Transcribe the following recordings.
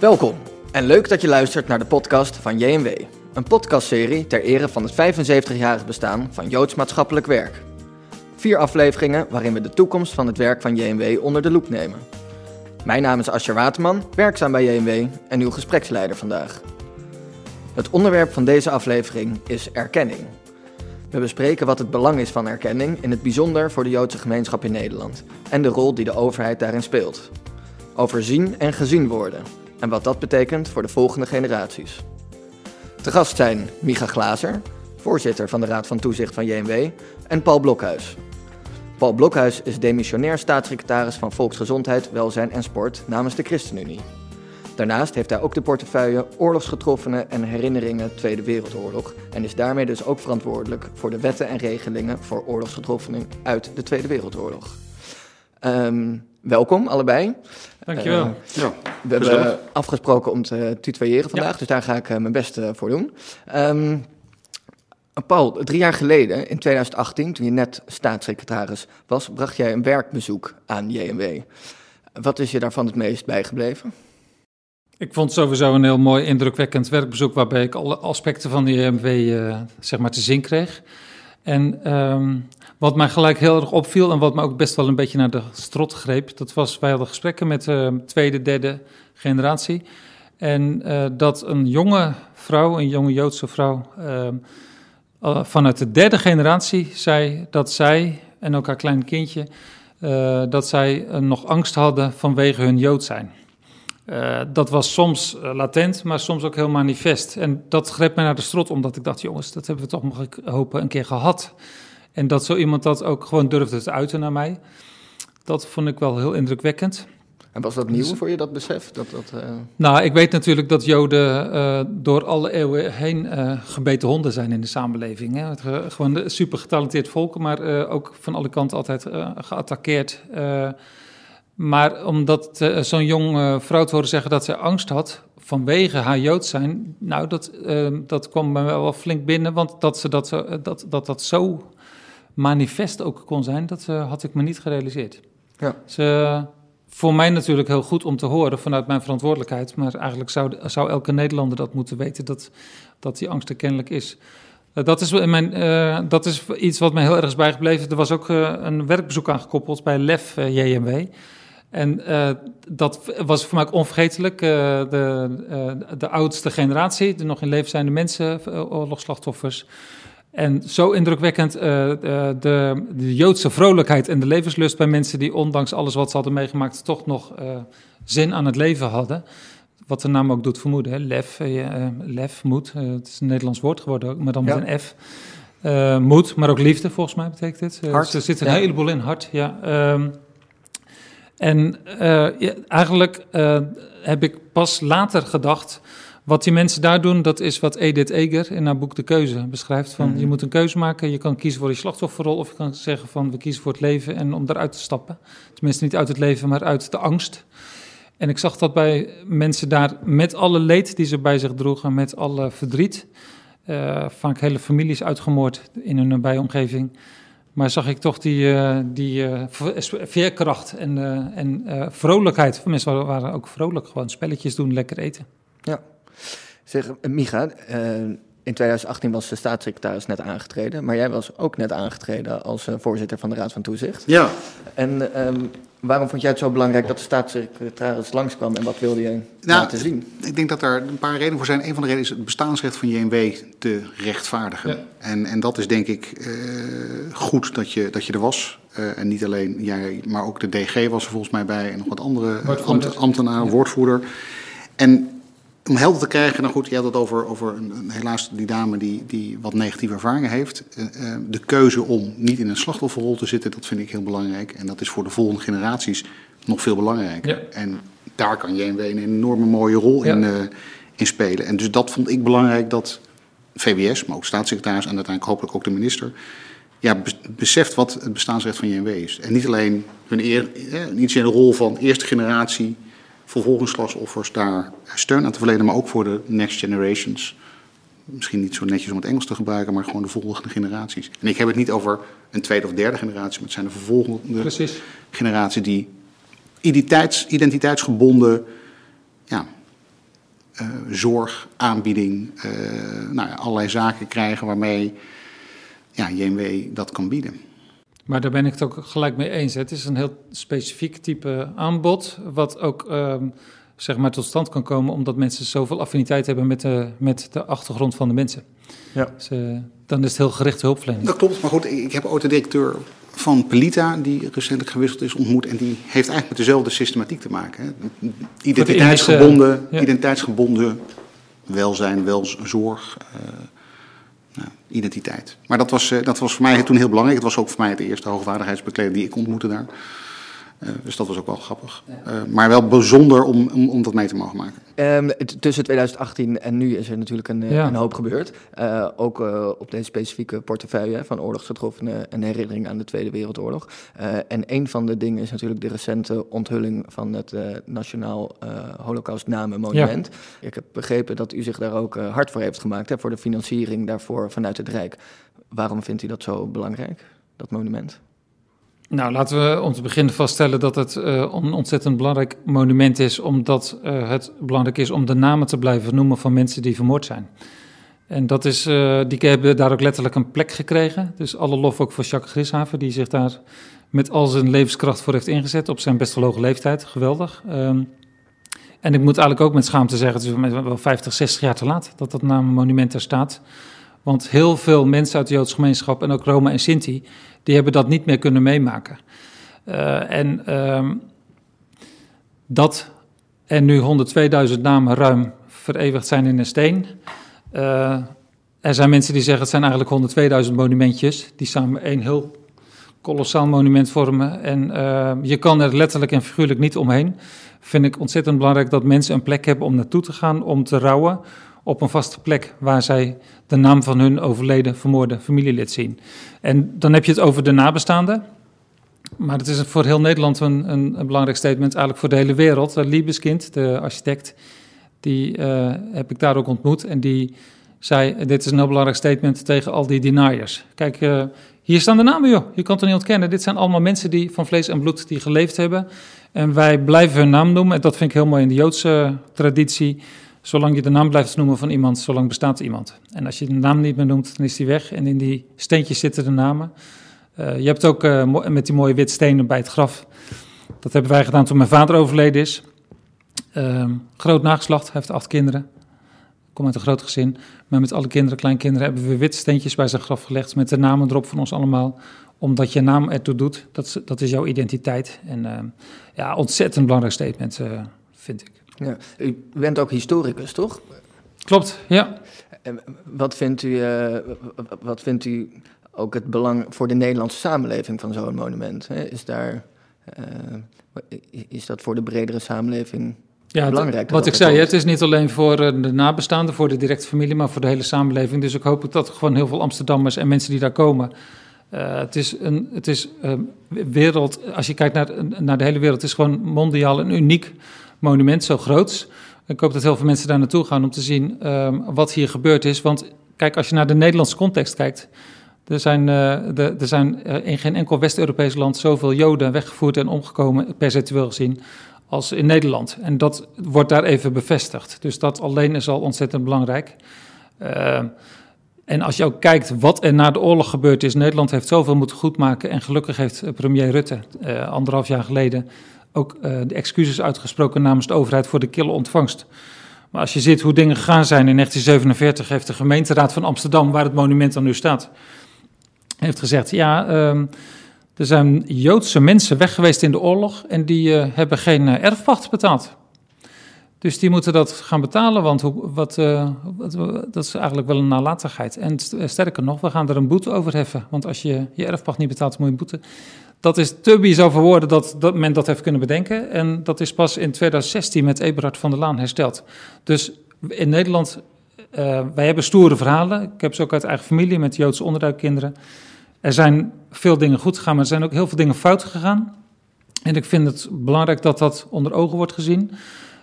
Welkom en leuk dat je luistert naar de podcast van JMW. Een podcastserie ter ere van het 75-jarig bestaan van Joods maatschappelijk werk. Vier afleveringen waarin we de toekomst van het werk van JMW onder de loep nemen. Mijn naam is Ascher Waterman, werkzaam bij JMW en uw gespreksleider vandaag. Het onderwerp van deze aflevering is erkenning. We bespreken wat het belang is van erkenning, in het bijzonder voor de Joodse gemeenschap in Nederland, en de rol die de overheid daarin speelt. Over zien en gezien worden, en wat dat betekent voor de volgende generaties. Te gast zijn Micha Glazer, voorzitter van de Raad van Toezicht van JMW, en Paul Blokhuis. Paul Blokhuis is demissionair staatssecretaris van Volksgezondheid, Welzijn en Sport namens de ChristenUnie. Daarnaast heeft hij ook de portefeuille Oorlogsgetroffenen en Herinneringen Tweede Wereldoorlog en is daarmee dus ook verantwoordelijk voor de wetten en regelingen voor oorlogsgetroffenen uit de Tweede Wereldoorlog. Um, welkom allebei. Dankjewel. Uh, ja, we hebben afgesproken om te tutoyeren vandaag, ja. dus daar ga ik uh, mijn best uh, voor doen. Um, Paul, drie jaar geleden, in 2018, toen je net staatssecretaris was, bracht jij een werkbezoek aan JMW. Wat is je daarvan het meest bijgebleven? Ik vond het sowieso een heel mooi, indrukwekkend werkbezoek, waarbij ik alle aspecten van de JMW uh, zeg maar te zien kreeg. En um, wat mij gelijk heel erg opviel en wat me ook best wel een beetje naar de strot greep, dat was, wij hadden gesprekken met de uh, tweede, derde generatie. En uh, dat een jonge vrouw, een jonge Joodse vrouw, uh, vanuit de derde generatie zei dat zij en ook haar klein kindje, uh, dat zij nog angst hadden vanwege hun Jood zijn. Dat was soms latent, maar soms ook heel manifest. En dat greep mij naar de strot, omdat ik dacht, jongens, dat hebben we toch, ik hopen, een keer gehad. En dat zo iemand dat ook gewoon durfde te uiten naar mij. Dat vond ik wel heel indrukwekkend. En was dat nieuw voor je, dat besef? Dat, dat, uh... Nou, ik weet natuurlijk dat Joden uh, door alle eeuwen heen uh, gebeten honden zijn in de samenleving. Hè. Het, gewoon een super getalenteerd volk, maar ook van alle kanten altijd geattaqueerd. maar omdat zo'n jong vrouw te horen zeggen dat zij angst had vanwege haar Jood zijn, nou, dat, dat kwam mij wel flink binnen, want dat ze dat, dat, dat, dat zo manifest ook kon zijn, dat had ik me niet gerealiseerd. Ja. Ze voor mij natuurlijk heel goed om te horen vanuit mijn verantwoordelijkheid. Maar eigenlijk zou, zou elke Nederlander dat moeten weten, dat, dat die angst er kennelijk is. Uh, dat, is mijn, uh, dat is iets wat mij heel erg is bijgebleven. Er was ook uh, een werkbezoek aangekoppeld bij LEF JMW. En dat was voor mij ook onvergetelijk. de, de oudste generatie, de nog in leven zijnde mensen, oorlogsslachtoffers en zo indrukwekkend uh, de, de, Joodse vrolijkheid en de levenslust bij mensen die ondanks alles wat ze hadden meegemaakt toch nog uh, zin aan het leven hadden. Wat de naam ook doet vermoeden, hè? lef, uh, lef, moed. het is een Nederlands woord geworden, maar dan met ja. een F. moed, maar ook liefde volgens mij betekent het. hart. er zit een ja. heleboel in, hart, ja. Um, en ja, eigenlijk heb ik pas later gedacht wat die mensen daar doen, dat is wat Edith Eger in haar boek De Keuze beschrijft. Van, mm. Je moet een keuze maken, je kan kiezen voor die slachtofferrol... of je kan zeggen van we kiezen voor het leven en om eruit te stappen. Tenminste niet uit het leven, maar uit de angst. En ik zag dat bij mensen daar met alle leed die ze bij zich droegen... met alle verdriet, uh, vaak hele families uitgemoord in hun nabije omgeving... Maar zag ik toch die, uh, die uh, veerkracht en, en vrolijkheid. Mensen waren ook vrolijk, gewoon spelletjes doen, lekker eten. Ja, Zeg, Micha, uh, in 2018 was de staatssecretaris net aangetreden, maar jij was ook net aangetreden als uh, voorzitter van de Raad van Toezicht. Ja. En um, waarom vond jij het zo belangrijk dat de staatssecretaris langskwam en wat wilde je nou, laten zien? Ik denk dat er een paar redenen voor zijn. Een van de redenen is het bestaansrecht van JMW te rechtvaardigen. Ja. En, en dat is denk ik uh, goed dat je, dat je er was. Uh, en niet alleen jij, maar ook de DG was er volgens mij bij en nog wat andere ambt, ambtenaren, ja. woordvoerder. En om helder te krijgen, nou goed, je had het over, over een, helaas die dame die, die wat negatieve ervaringen heeft. Uh, uh, de keuze om niet in een slachtofferrol te zitten, dat vind ik heel belangrijk. En dat is voor de volgende generaties nog veel belangrijker. Ja. En daar kan JMW een enorme mooie rol ja. in, uh, in spelen. En dus dat vond ik belangrijk dat VWS, maar ook staatssecretaris en uiteindelijk hopelijk ook de minister, ja, beseft wat het bestaansrecht van JMW is. En niet alleen hun eer, niet in de rol van eerste generatie vervolgingsslachtoffers daar steun aan te verlenen, maar ook voor de next generations. Misschien niet zo netjes om het Engels te gebruiken, maar gewoon de volgende generaties. En ik heb het niet over een tweede of derde generatie, maar het zijn de vervolgende Precies. generatie die identiteits, identiteitsgebonden ja, uh, zorg, aanbieding, uh, nou ja, allerlei zaken krijgen waarmee ja, JMW dat kan bieden. Maar daar ben ik het ook gelijk mee eens. Het is een heel specifiek type aanbod, wat ook um, zeg maar tot stand kan komen omdat mensen zoveel affiniteit hebben met de, met de achtergrond van de mensen. Ja. Dus, uh, dan is het heel gerichte hulpverlening. Dat klopt, maar goed, ik heb ooit de directeur van Pelita, die recentelijk gewisseld is, ontmoet. En die heeft eigenlijk met dezelfde systematiek te maken. Hè. Identiteitsgebonden, ja. identiteitsgebonden welzijn, welzorg, uh, nou, identiteit. Maar dat was, uh, dat was voor mij toen heel belangrijk. Het was ook voor mij de eerste hoogwaardigheidsbekleder die ik ontmoette daar. Uh, dus dat was ook wel grappig. Uh, maar wel bijzonder om, om, om, dat mee te mogen maken. Um, tussen 2018 en nu is er natuurlijk een, ja. een hoop gebeurd. Uh, ook op deze specifieke portefeuille van oorlogsgetroffenen en herinnering aan de Tweede Wereldoorlog. en een van de dingen is natuurlijk de recente onthulling van het Nationaal Holocaustnamenmonument. Ja. Ik heb begrepen dat u zich daar ook hard voor heeft gemaakt, hè, voor de financiering daarvoor vanuit het Rijk. Waarom vindt u dat zo belangrijk, dat monument? Nou, laten we om te beginnen vaststellen dat het uh, een ontzettend belangrijk monument is, omdat uh, het belangrijk is om de namen te blijven noemen van mensen die vermoord zijn. En dat is, uh, die hebben daar ook letterlijk een plek gekregen. Dus alle lof ook voor Jacques Grishaven, die zich daar met al zijn levenskracht voor heeft ingezet op zijn best hoge leeftijd. Geweldig. Um, en ik moet eigenlijk ook met schaamte zeggen, het is wel 50, 60 jaar te laat dat dat monument er staat. Want heel veel mensen uit de Joodse gemeenschap en ook Roma en Sinti, die hebben dat niet meer kunnen meemaken. Uh, en um, dat er nu 102.000 namen ruim vereeuwigd zijn in een steen. Uh, er zijn mensen die zeggen het zijn eigenlijk 102.000 monumentjes die samen één heel kolossaal monument vormen. En uh, je kan er letterlijk en figuurlijk niet omheen. Vind ik ontzettend belangrijk dat mensen een plek hebben om naartoe te gaan, om te rouwen op een vaste plek waar zij de naam van hun overleden, vermoorde familielid zien. En dan heb je het over de nabestaanden. Maar het is voor heel Nederland een, een, een belangrijk statement, eigenlijk voor de hele wereld. Liebeskind, de architect, die uh, heb ik daar ook ontmoet. En die zei, dit is een heel belangrijk statement tegen al die deniers. Kijk, uh, hier staan de namen, joh. Je kan het niet ontkennen. Dit zijn allemaal mensen die van vlees en bloed die geleefd hebben. En wij blijven hun naam noemen. En dat vind ik heel mooi in de Joodse traditie. Zolang je de naam blijft noemen van iemand, zolang bestaat iemand. En als je de naam niet meer noemt, dan is die weg. En in die steentjes zitten de namen. Uh, je hebt ook uh, met die mooie wit stenen bij het graf. Dat hebben wij gedaan toen mijn vader overleden is. Uh, groot nageslacht, hij heeft acht kinderen. Kom uit een groot gezin. Maar met alle kinderen, kleinkinderen, hebben we witte steentjes bij zijn graf gelegd. Met de namen erop van ons allemaal. Omdat je naam ertoe doet. Dat, dat is jouw identiteit. En ja, ontzettend belangrijk statement, eh, vind ik. Ja. U bent ook historicus, toch? Klopt, ja. En wat vindt u, uh, wat vindt u ook het belang voor de Nederlandse samenleving van zo'n monument? Is, daar, uh, is dat voor de bredere samenleving ja, belangrijk? Wat ik zei, het is niet alleen voor eh, de nabestaanden, voor de directe familie, maar voor de hele samenleving. Dus ik hoop dat gewoon heel veel Amsterdammers en mensen die daar komen. Uh, het is een het is, uh, wereld, als je kijkt naar, naar de hele wereld, het is gewoon mondiaal een uniek monument zo groot. Ik hoop dat heel veel mensen daar naartoe gaan om te zien um, wat hier gebeurd is. Want kijk, als je naar de Nederlandse context kijkt. Er zijn, de, er zijn uh, in geen enkel West-Europees land zoveel Joden weggevoerd en omgekomen, percentueel gezien, als in Nederland. En dat wordt daar even bevestigd. Dus dat alleen is al ontzettend belangrijk. Uh, en als je ook kijkt wat er na de oorlog gebeurd is, Nederland heeft zoveel moeten goedmaken. En gelukkig heeft premier Rutte anderhalf jaar geleden ook uh, de excuses uitgesproken namens de overheid voor de kille ontvangst. Maar als je ziet hoe dingen gegaan zijn in 1947, heeft de gemeenteraad van Amsterdam, waar het monument dan nu staat, heeft gezegd: ja, um, er zijn Joodse mensen weg geweest in de oorlog en die uh, hebben geen uh, erfpacht betaald. Dus die moeten dat gaan betalen, want hoe, wat, dat is eigenlijk wel een nalatigheid. En sterker nog, we gaan er een boete over heffen. Want als je je erfpacht niet betaalt, moet je boete dat is te bizar voor woorden dat, dat men dat heeft kunnen bedenken. En dat is pas in 2016 met Eberhard van der Laan hersteld. Dus in Nederland, uh, wij hebben stoere verhalen. Ik heb ze ook uit eigen familie met Joodse onderduikkinderen. Er zijn veel dingen goed gegaan, maar er zijn ook heel veel dingen fout gegaan. En ik vind het belangrijk dat dat onder ogen wordt gezien.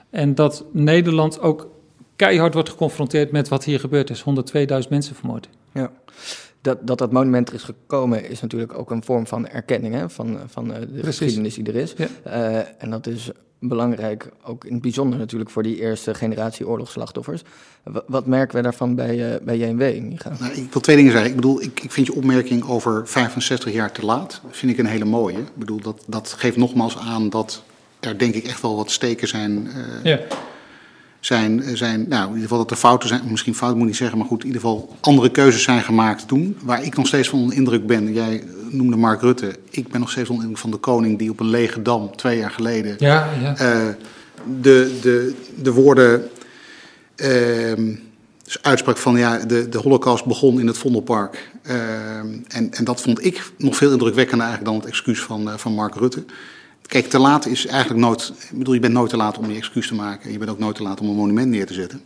En dat Nederland ook keihard wordt geconfronteerd met wat hier gebeurd is. 102.000 mensen vermoord. Ja dat, dat dat monument er is gekomen, is natuurlijk ook een vorm van erkenning hè, van, van uh, de geschiedenis die er is. Ja. Uh, en dat is belangrijk, ook in het bijzonder natuurlijk voor die eerste generatie oorlogsslachtoffers. wat merken we daarvan bij, uh, bij JNW, Micha? Nou, ik wil twee dingen zeggen. Ik bedoel, ik, ik vind je opmerking over 65 jaar te laat, vind ik een hele mooie. Ik bedoel, dat, dat geeft nogmaals aan dat er denk ik echt wel wat steken zijn... Uh, ja zijn, zijn nou, in ieder geval dat er fouten zijn, misschien fout moet ik niet zeggen, maar goed, in ieder geval andere keuzes zijn gemaakt toen. Waar ik nog steeds van onder indruk ben, jij noemde Mark Rutte, ik ben nog steeds onder indruk van de koning die op een lege dam twee jaar geleden ja, ja. Uh, de, de, de woorden, uh, dus uitspraak van ja, de, de holocaust begon in het Vondelpark. Uh, en, en dat vond ik nog veel indrukwekkender eigenlijk dan het excuus van, uh, van Mark Rutte. Kijk, te laat is eigenlijk nooit. Ik bedoel, je bent nooit te laat om je excuus te maken. Je bent ook nooit te laat om een monument neer te zetten.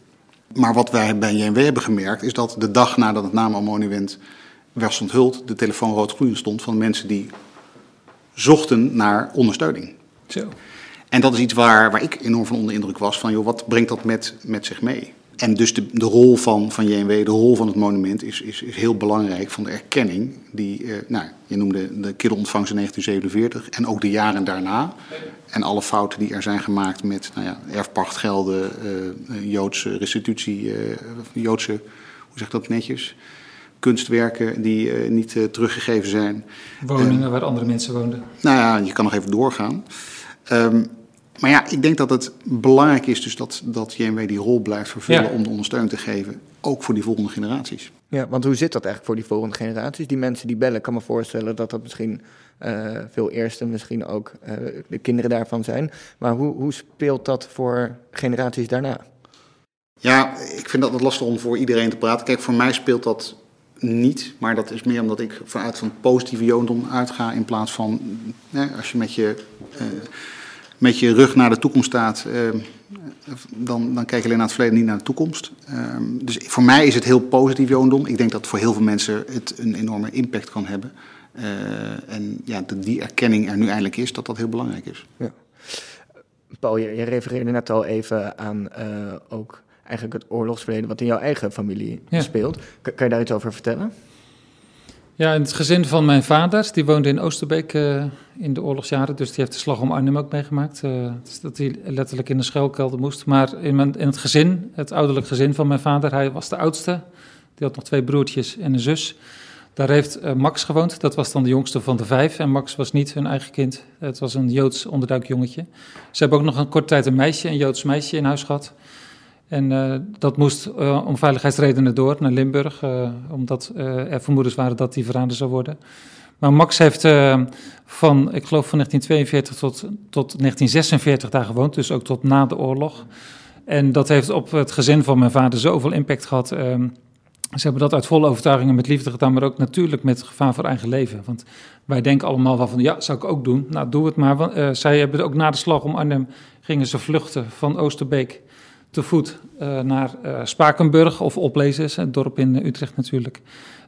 Maar wat wij bij JNW hebben gemerkt, is dat de dag nadat het monument werd onthuld, de telefoon rood-groen stond van mensen die zochten naar ondersteuning. Zo. En dat is iets waar, waar ik enorm van onder indruk was: van joh, wat brengt dat met, met zich mee? En dus de, de rol van, van JNW, de rol van het monument, is, is, is heel belangrijk van de erkenning. Die, uh, nou, je noemde de kinderontvangst in 1947 en ook de jaren daarna. En alle fouten die er zijn gemaakt met nou ja, erfpachtgelden, uh, Joodse restitutie, Joodse, hoe zeg dat netjes? Kunstwerken die niet teruggegeven zijn. Woningen waar andere mensen woonden. Nou ja, je kan nog even doorgaan. Um, maar ja, ik denk dat het belangrijk is dus dat, dat JMW die rol blijft vervullen om de ondersteuning te geven, ook voor die volgende generaties. Ja, want hoe zit dat eigenlijk voor die volgende generaties? Die mensen die bellen, kan me voorstellen dat dat misschien uh, veel eerste, misschien ook uh, de kinderen daarvan zijn. Maar hoe, hoe speelt dat voor generaties daarna? Ja, ik vind dat het lastig om voor iedereen te praten. Kijk, voor mij speelt dat niet, maar dat is meer omdat ik vanuit van positieve jodendom uitga in plaats van als je met je uh, met je rug naar de toekomst staat, uh, dan, dan kijk je alleen naar het verleden, niet naar de toekomst. Uh, dus voor mij is het heel positief jodendom. Ik denk dat voor heel veel mensen het een enorme impact kan hebben. Uh, en ja, dat die erkenning er nu eindelijk is, dat dat heel belangrijk is. Ja. Paul, je, je refereerde net al even aan ook eigenlijk het oorlogsverleden wat in jouw eigen familie speelt. Kan, kan je daar iets over vertellen? Ja, in het gezin van mijn vader, die woonde in Oosterbeek uh, in de oorlogsjaren, dus die heeft de slag om Arnhem ook meegemaakt. Uh, dus dat hij letterlijk in de schuilkelder moest. Maar in, mijn, in het gezin, het ouderlijk gezin van mijn vader, hij was de oudste. Die had nog twee broertjes en een zus. Daar heeft uh, Max gewoond, dat was dan de jongste van de vijf. En Max was niet hun eigen kind, het was een Joods onderduikjongetje. Ze hebben ook nog een korte tijd een meisje, een Joods meisje in huis gehad. En uh, dat moest uh, om veiligheidsredenen door naar Limburg, uh, omdat er vermoedens waren dat die verraden zou worden. Maar Max heeft van, ik geloof van 1942 tot, tot 1946 daar gewoond, dus ook tot na de oorlog. En dat heeft op het gezin van mijn vader zoveel impact gehad. Ehm, ze hebben dat uit volle overtuiging en met liefde gedaan, maar ook natuurlijk met gevaar voor eigen leven. Want wij denken allemaal wel van, ja, zou ik ook doen. Nou, doe het maar. Want, zij hebben ook na de slag om Arnhem, gingen ze vluchten van Oosterbeek te voet uh, naar uh, Spakenburg of Oplezes, het dorp in Utrecht natuurlijk.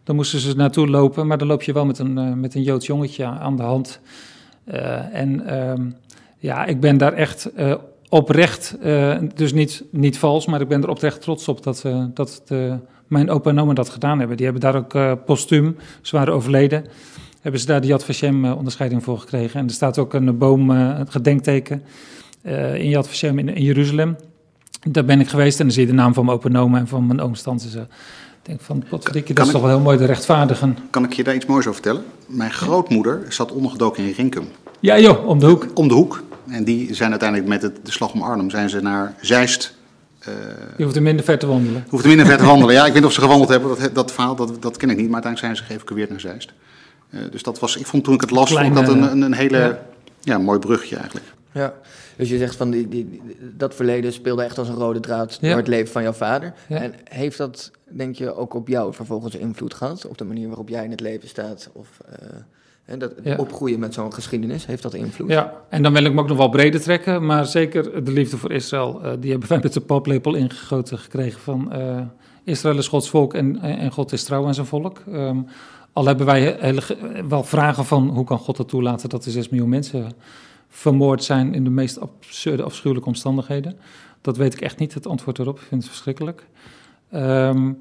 Dan moesten ze naartoe lopen, maar dan loop je wel met een, uh, met een Joods jongetje aan de hand. en ehm, ja, ik ben daar echt oprecht, dus niet, niet vals, maar ik ben er oprecht trots op dat, dat mijn opa en oma dat gedaan hebben. Die hebben daar ook postuum, ze waren overleden, hebben ze daar de Yad Vashem onderscheiding voor gekregen. En er staat ook een boom, een gedenkteken in Yad Vashem in, in Jeruzalem. Daar ben ik geweest en dan zie je de naam van mijn opa en van mijn oom tante. Ik denk van, potverdikkie, dat is toch wel heel mooi te rechtvaardigen. Kan ik je daar iets moois over vertellen? Mijn grootmoeder zat ondergedoken in Rinkum. Ja joh, om de hoek. Om de hoek. En die zijn uiteindelijk met het, de slag om Arnhem zijn ze naar Zeist. Uh, je hoeft er minder ver te wandelen. Hoeft er minder ver te wandelen. Ja, ik weet niet of ze gewandeld hebben. Dat, dat verhaal dat, dat ken ik niet. Maar uiteindelijk zijn ze geëvacueerd naar Zeist. Uh, dus dat was, ik vond toen ik het las, Kleine, vond dat een, een, een hele ja. ja. mooi brugje eigenlijk. Ja, dus je zegt van die, die, dat verleden speelde echt als een rode draad door het leven van jouw vader. En heeft dat, denk je, ook op jou vervolgens invloed gehad? Op de manier waarop jij in het leven staat? Of uh, dat opgroeien met zo'n geschiedenis, heeft dat invloed? Ja, en dan wil ik me ook nog wel breder trekken. Maar zeker de liefde voor Israël, uh, die hebben wij met de paplepel ingegoten gekregen van... Uh, Israël is Gods volk en, en God is trouw aan zijn volk. Um, al hebben wij hele, wel vragen van hoe kan God dat toelaten dat er 6 miljoen mensen vermoord zijn in de meest absurde, afschuwelijke omstandigheden. Dat weet ik echt niet, het antwoord erop. Ik vind het verschrikkelijk. Um,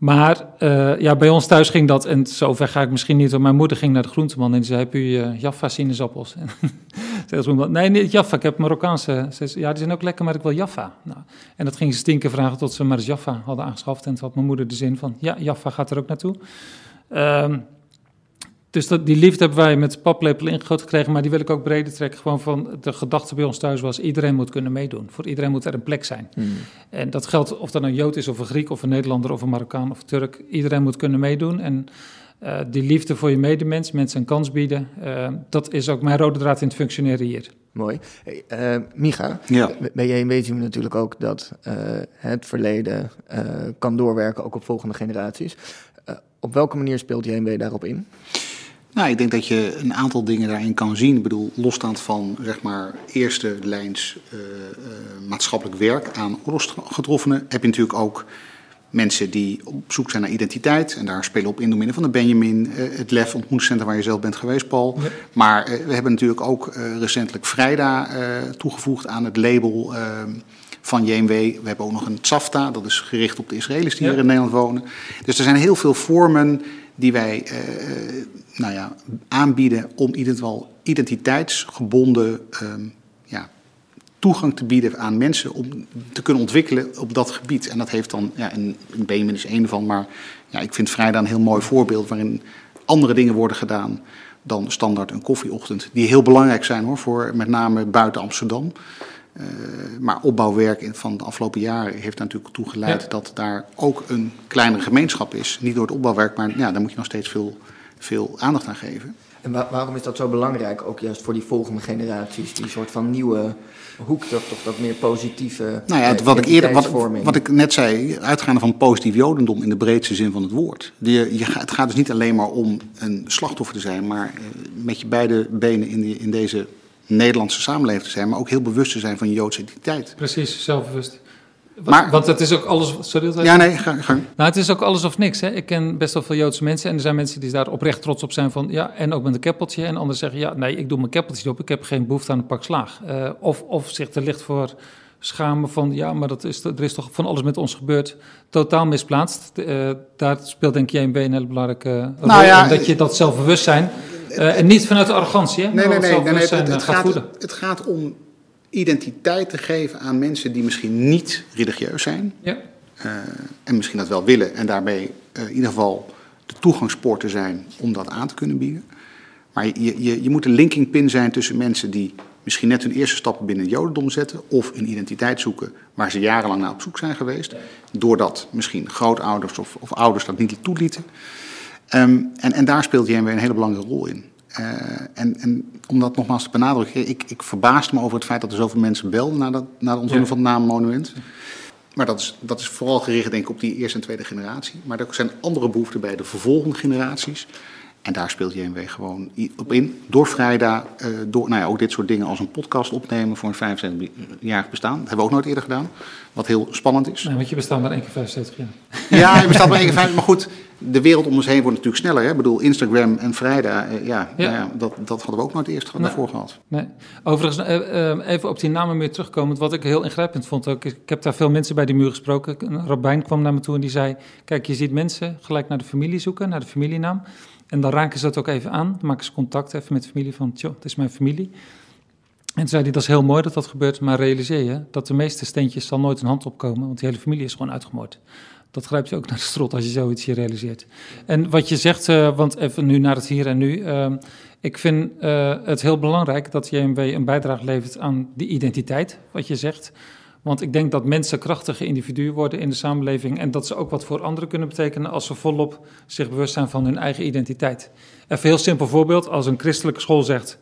maar uh, ja, bij ons thuis ging dat, en zover ga ik misschien niet, want mijn moeder ging naar de groenteman en zei, heb u uh, Jaffa sinaasappels? nee, niet Jaffa, ik heb Marokkaanse. Ze ja, die zijn ook lekker, maar ik wil Jaffa. Nou, en dat ging ze tien keer vragen tot ze maar eens Jaffa hadden aangeschaft. En toen had mijn moeder de zin van, ja, Jaffa gaat er ook naartoe. Um, dus dat, die liefde hebben wij met paplepel ingegoten gekregen, maar die wil ik ook breder trekken. Gewoon van de gedachte bij ons thuis was: iedereen moet kunnen meedoen. Voor iedereen moet er een plek zijn. Hmm. En dat geldt of dat een Jood is, of een Griek, of een Nederlander, of een Marokkaan of een Turk. Iedereen moet kunnen meedoen. En uh, die liefde voor je medemens, mensen een kans bieden, uh, dat is ook mijn rode draad in het functioneren hier. Mooi. Hey, uh, Micha, ja. bij JMW zien we natuurlijk ook dat het verleden kan doorwerken, ook op volgende generaties. op welke manier speelt JMW daarop in? Nou, ik denk dat je een aantal dingen daarin kan zien. Ik bedoel, losstaand van zeg maar eerste lijns uh, uh, maatschappelijk werk aan oorlogsgetroffenen, heb je natuurlijk ook mensen die op zoek zijn naar identiteit. En daar spelen op in door middel van de Benjamin, uh, het LEF ontmoetingscentrum waar je zelf bent geweest, Paul. Ja. Maar we hebben natuurlijk ook recentelijk Vrijda toegevoegd aan het label van JMW. We hebben ook nog een Tsafta, dat is gericht op de Israëli's die ja. hier in Nederland wonen. Dus er zijn heel veel vormen die wij uh, nou ja, aanbieden om in ieder geval identiteitsgebonden um, ja, toegang te bieden aan mensen om te kunnen ontwikkelen op dat gebied. En dat heeft dan, ja, en Benjamin is één van, maar ja, ik vind Vrijdag een heel mooi voorbeeld waarin andere dingen worden gedaan dan standaard een koffieochtend. Die heel belangrijk zijn hoor, voor met name buiten Amsterdam. Uh, maar opbouwwerk van de afgelopen jaren heeft natuurlijk toegeleid ja. dat daar ook een kleinere gemeenschap is. Niet door het opbouwwerk, maar ja, daar moet je nog steeds veel, veel aandacht aan geven. En wa waarom is dat zo belangrijk, ook juist voor die volgende generaties? Die soort van nieuwe hoek, dat, toch dat meer positieve. Nou ja, wat ik, eerder, wat, wat, ik net zei, uitgaande van positief jodendom in de breedste zin van het woord. Die, je, het gaat dus niet alleen maar om een slachtoffer te zijn, maar uh, met je beide benen in, die, in deze Nederlandse samenleving te zijn, maar ook heel bewust te zijn van je Joodse identiteit. Precies, zelfbewust. Maar, want het is ook alles. Sorry, ja, nee, ga, ga. Nou, het is ook alles of niks. Hè. Ik ken best wel veel Joodse mensen. En er zijn mensen die daar oprecht trots op zijn. Van ja, en ook met een keppeltje. En anderen zeggen ja, nee, ik doe mijn keppeltje op. Ik heb geen behoefte aan een pak slaag. Uh, of, of zich er licht voor schamen van ja, maar dat is, er is toch van alles met ons gebeurd. Totaal misplaatst. Uh, daar speelt denk ik JMB een hele belangrijke rol. Nou ja, dat je dat zelfbewustzijn. Uh, en niet vanuit de arrogantie, hè? Nee, nee, nee. nee, nee het, het, gaat, het, het gaat om identiteit te geven aan mensen die misschien niet religieus zijn. Ja. Uh, en misschien dat wel willen en daarmee uh, in ieder geval de toegangspoorten zijn om dat aan te kunnen bieden. Maar je, je, je moet een linking pin zijn tussen mensen die misschien net hun eerste stappen binnen het Jodendom zetten of een identiteit zoeken waar ze jarenlang naar op zoek zijn geweest, doordat misschien grootouders of, of ouders dat niet toelieten. Um, en, en daar speelt JMW een hele belangrijke rol in. Uh, en, en, om dat nogmaals te benadrukken, ik, ik verbaasde me over het feit dat er zoveel mensen belden naar, dat, naar de onthulling ja. van het naammonument. Maar dat is, dat is vooral gericht denk ik op die eerste en tweede generatie. Maar er zijn andere behoeften bij de vervolgende generaties. En daar speelt JMW gewoon op in. Door vrijdag, uh, door nou ja, ook dit soort dingen als een podcast opnemen voor een 75-jarig bestaan. Dat hebben we ook nooit eerder gedaan. Wat heel spannend is. Nee, want je bestaat maar één keer 75 jaar. Ja, je bestaat maar één keer 75. Maar goed, de wereld om ons heen wordt natuurlijk sneller. Hè? Ik bedoel, Instagram en vrijdag, uh, ja, ja. Nou ja, dat, dat hadden we ook nooit eerst nee. daarvoor gehad. Nee. Overigens, uh, even op die namen meer terugkomend. Wat ik heel ingrijpend vond, ook, ik heb daar veel mensen bij die muur gesproken. Een rabbijn kwam naar me toe en die zei... Kijk, je ziet mensen gelijk naar de familie zoeken, naar de familienaam. En dan raken ze dat ook even aan. Maken ze contact even met de familie van, tjoh, het is mijn familie. En toen zei hij, dat is heel mooi dat dat gebeurt, maar realiseer je dat de meeste steentjes zal nooit een hand opkomen, want die hele familie is gewoon uitgemoord. Dat grijpt je ook naar de strot als je zoiets hier realiseert. En wat je zegt, uh, want even nu naar het hier en nu. Uh, ik vind uh, het heel belangrijk dat JMW een bijdrage levert aan die identiteit, wat je zegt. Want ik denk dat mensen krachtige individuen worden in de samenleving en dat ze ook wat voor anderen kunnen betekenen als ze volop zich bewust zijn van hun eigen identiteit. Even een heel simpel voorbeeld, als een christelijke school zegt,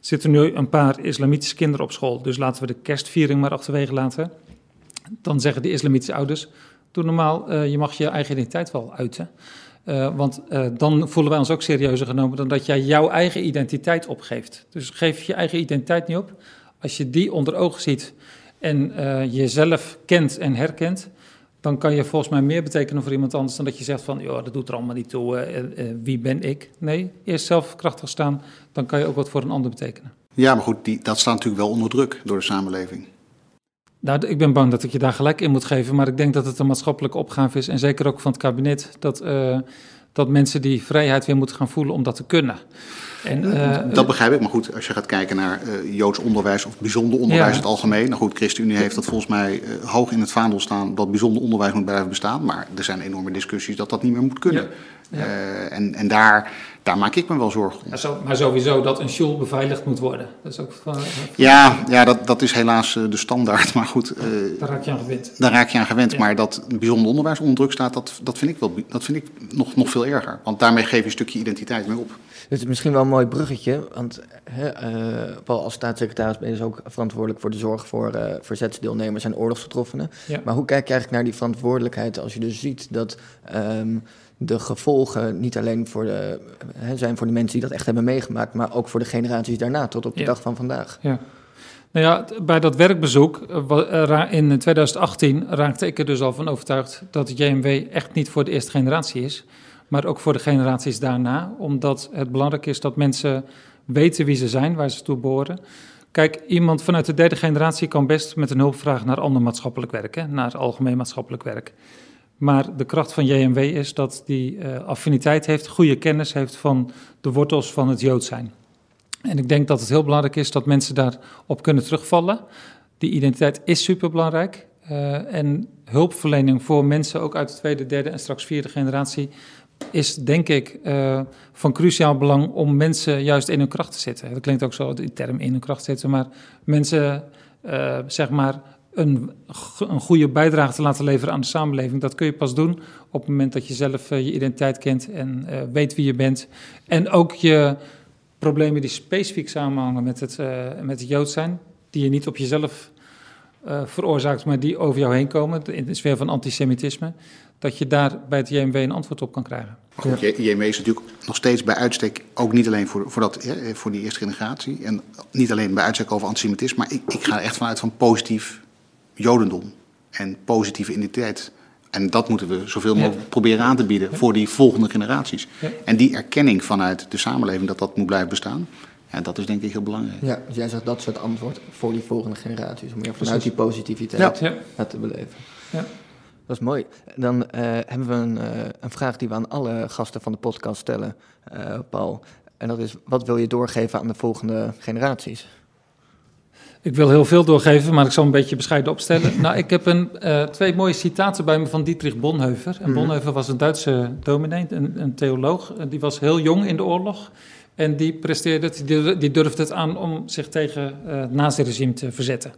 zitten nu een paar islamitische kinderen op school, dus laten we de kerstviering maar achterwege laten. Dan zeggen de islamitische ouders, doe normaal, uh, je mag je eigen identiteit wel uiten. Uh, want uh, dan voelen wij ons ook serieuzer genomen dan dat jij jouw eigen identiteit opgeeft. Dus geef je eigen identiteit niet op. Als je die onder ogen ziet en uh, jezelf kent en herkent, dan kan je volgens mij meer betekenen voor iemand anders dan dat je zegt van, joh, dat doet er allemaal niet toe, uh, uh, wie ben ik? Nee, eerst zelf krachtig staan, dan kan je ook wat voor een ander betekenen. Ja, maar goed, die, dat staat natuurlijk wel onder druk door de samenleving. Nou, ik ben bang dat ik je daar gelijk in moet geven, maar ik denk dat het een maatschappelijke opgave is, en zeker ook van het kabinet, dat, dat mensen die vrijheid weer moeten gaan voelen om dat te kunnen. En, uh, dat begrijp ik, maar goed, als je gaat kijken naar uh, Joods onderwijs of bijzonder onderwijs in het algemeen. Nou goed, ChristenUnie heeft dat volgens mij uh, hoog in het vaandel staan dat bijzonder onderwijs moet blijven bestaan. Maar er zijn enorme discussies dat dat niet meer moet kunnen. Ja. Ja. en, en daar, daar maak ik me wel zorgen om. Zo, maar sowieso dat een school beveiligd moet worden. Dat is ook van, ja, ja dat, dat is helaas de standaard. Maar goed, daar raak je aan gewend. Daar raak je aan gewend. Maar dat bijzonder onderwijs onder druk staat, dat, dat vind ik, wel, dat vind ik nog, nog veel erger. Want daarmee geef je een stukje identiteit mee op. Dus misschien wel een mooi bruggetje, want hè, uh, Paul als staatssecretaris ben je dus ook verantwoordelijk voor de zorg voor uh, verzetsdeelnemers en oorlogsgetroffenen. Ja. Maar hoe kijk je eigenlijk naar die verantwoordelijkheid als je dus ziet dat um, de gevolgen niet alleen voor de, hè, zijn voor de mensen die dat echt hebben meegemaakt, maar ook voor de generaties daarna tot op de ja. dag van vandaag? Ja. Nou ja, bij dat werkbezoek in 2018 raakte ik er dus al van overtuigd dat het JMW echt niet voor de eerste generatie is maar ook voor de generaties daarna. Omdat het belangrijk is dat mensen weten wie ze zijn, waar ze toe behoren. Kijk, iemand vanuit de derde generatie kan best met een hulpvraag naar ander maatschappelijk werk, hè, naar algemeen maatschappelijk werk. Maar de kracht van JMW is dat die uh, affiniteit heeft, goede kennis heeft van de wortels van het Jood zijn. En ik denk dat het heel belangrijk is dat mensen daarop kunnen terugvallen. Die identiteit is superbelangrijk. Uh, en hulpverlening voor mensen ook uit de tweede, derde en straks vierde generatie is denk ik uh, van cruciaal belang om mensen juist in hun kracht te zetten. Dat klinkt ook zo, die term in hun kracht zetten, maar mensen uh, zeg maar een, een goede bijdrage te laten leveren aan de samenleving. Dat kun je pas doen op het moment dat je zelf uh, je identiteit kent en weet wie je bent. En ook je problemen die specifiek samenhangen met het, met het Jood zijn, die je niet op jezelf veroorzaakt, maar die over jou heen komen, in de sfeer van antisemitisme dat je daar bij het JMW een antwoord op kan krijgen. Goed, JMW is natuurlijk nog steeds bij uitstek, ook niet alleen voor, voor, dat, voor die eerste generatie, en niet alleen bij uitstek over antisemitisme, maar ik, ik ga er echt vanuit van positief jodendom en positieve identiteit. En dat moeten we zoveel mogelijk ja. proberen aan te bieden voor die volgende generaties. Ja. En die erkenning vanuit de samenleving dat dat moet blijven bestaan, ja, dat is denk ik heel belangrijk. Ja, dus jij zegt dat soort antwoord voor die volgende generaties, om meer vanuit die positiviteit ja. te beleven. Ja. Dat is mooi. Dan uh, hebben we een, uh, een, vraag die we aan alle gasten van de podcast stellen, uh, Paul. En dat is, wat wil je doorgeven aan de volgende generaties? Ik wil heel veel doorgeven, maar ik zal een beetje bescheiden opstellen. nou, ik heb een, twee mooie citaten bij me van Dietrich Bonhoeffer. En mm -hmm. Bonhoeffer was een Duitse dominee, een, een theoloog. Die was heel jong in de oorlog. En die presteerde, die durfde het aan om zich tegen het nazi-regime te verzetten.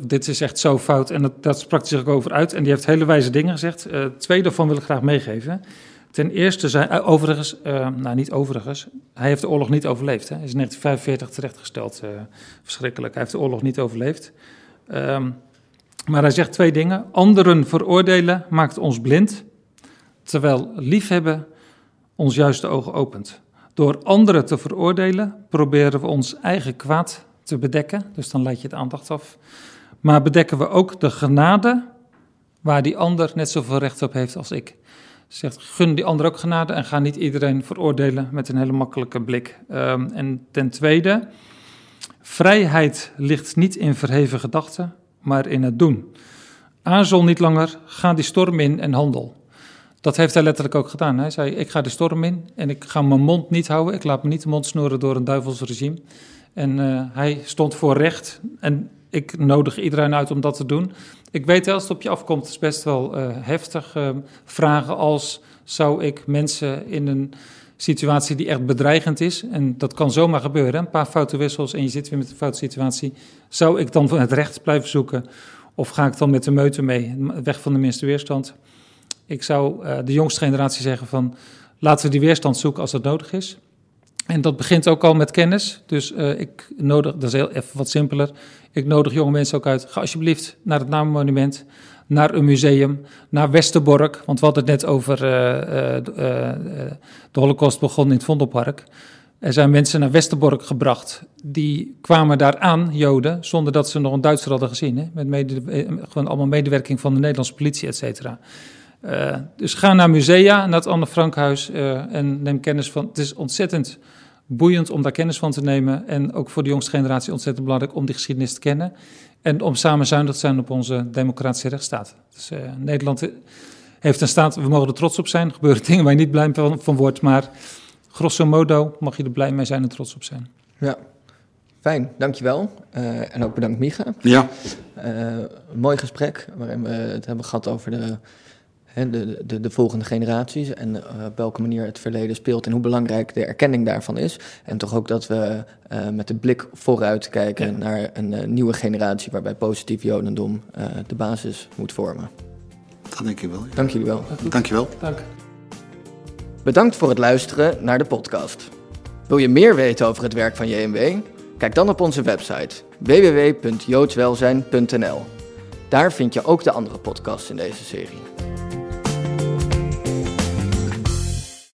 Dit is echt zo fout. En dat, dat sprak hij zich ook over uit. En die heeft hele wijze dingen gezegd. Uh, twee daarvan wil ik graag meegeven. Ten eerste, zei, uh, overigens, nou niet overigens, hij heeft de oorlog niet overleefd. Hè. Hij is in 1945 terechtgesteld. verschrikkelijk. Hij heeft de oorlog niet overleefd. Um, maar hij zegt twee dingen. Anderen veroordelen maakt ons blind, terwijl liefhebben ons juist de ogen opent. Door anderen te veroordelen proberen we ons eigen kwaad te bedekken. Dus dan leid je het aandacht af. Maar bedekken we ook de genade waar die ander net zoveel recht op heeft als ik. Zegt, gun die ander ook genade en ga niet iedereen veroordelen met een hele makkelijke blik. Um, en ten tweede, vrijheid ligt niet in verheven gedachten, maar in het doen. Aarzel niet langer, ga die storm in en handel. Dat heeft hij letterlijk ook gedaan. Hij zei, ik ga de storm in en ik ga mijn mond niet houden. Ik laat me niet de mond snoeren door een duivels regime. En uh, hij stond voor recht. En ik nodig iedereen uit om dat te doen. Ik weet als het op je afkomt, is best wel uh, heftig. Uh, vragen als: zou ik mensen in een situatie die echt bedreigend is, en dat kan zomaar gebeuren, een paar foute wissels en je zit weer met een foute situatie, zou ik dan het recht blijven zoeken? Of ga ik dan met de meute mee, weg van de minste weerstand? Ik zou de jongste generatie zeggen van laten we die weerstand zoeken als dat nodig is. En dat begint ook al met kennis. Dus uh, ik nodig, dat is heel even wat simpeler. Ik nodig jonge mensen ook uit. Ga alsjeblieft naar het Namenmonument, naar een museum, naar Westerbork. Want we hadden het net over uh, de Holocaust begon in het Vondelpark. Er zijn mensen naar Westerbork gebracht. Die kwamen daar aan, Joden, zonder dat ze nog een Duitser hadden gezien. Hè? Met mede, gewoon allemaal medewerking van de Nederlandse politie, et cetera. Uh, dus ga naar musea, naar het Anne Frankhuis uh, en neem kennis van. Het is ontzettend boeiend om daar kennis van te nemen. En ook voor de jongste generatie ontzettend belangrijk om die geschiedenis te kennen. En om samen zuinig te zijn op onze democratische rechtsstaat. Dus uh, Nederland heeft een staat, we mogen er trots op zijn. Er gebeuren dingen waar je niet blij van, van wordt, maar grosso modo mag je er blij mee zijn en trots op zijn. Ja, fijn, dankjewel. Uh, en ook bedankt Micha. Ja. Uh, mooi gesprek waarin we het hebben gehad over de, de, de, de volgende generaties en uh, op welke manier het verleden speelt en hoe belangrijk de erkenning daarvan is. En toch ook dat we met de blik vooruit kijken ja. naar een nieuwe generatie waarbij positief jodendom de basis moet vormen. Dat denk ik wel. Ja. Dank jullie wel. Dank je wel. Dank. Bedankt voor het luisteren naar de podcast. Wil je meer weten over het werk van JMW? Kijk dan op onze website www.joodswelzijn.nl. Daar vind je ook de andere podcasts in deze serie.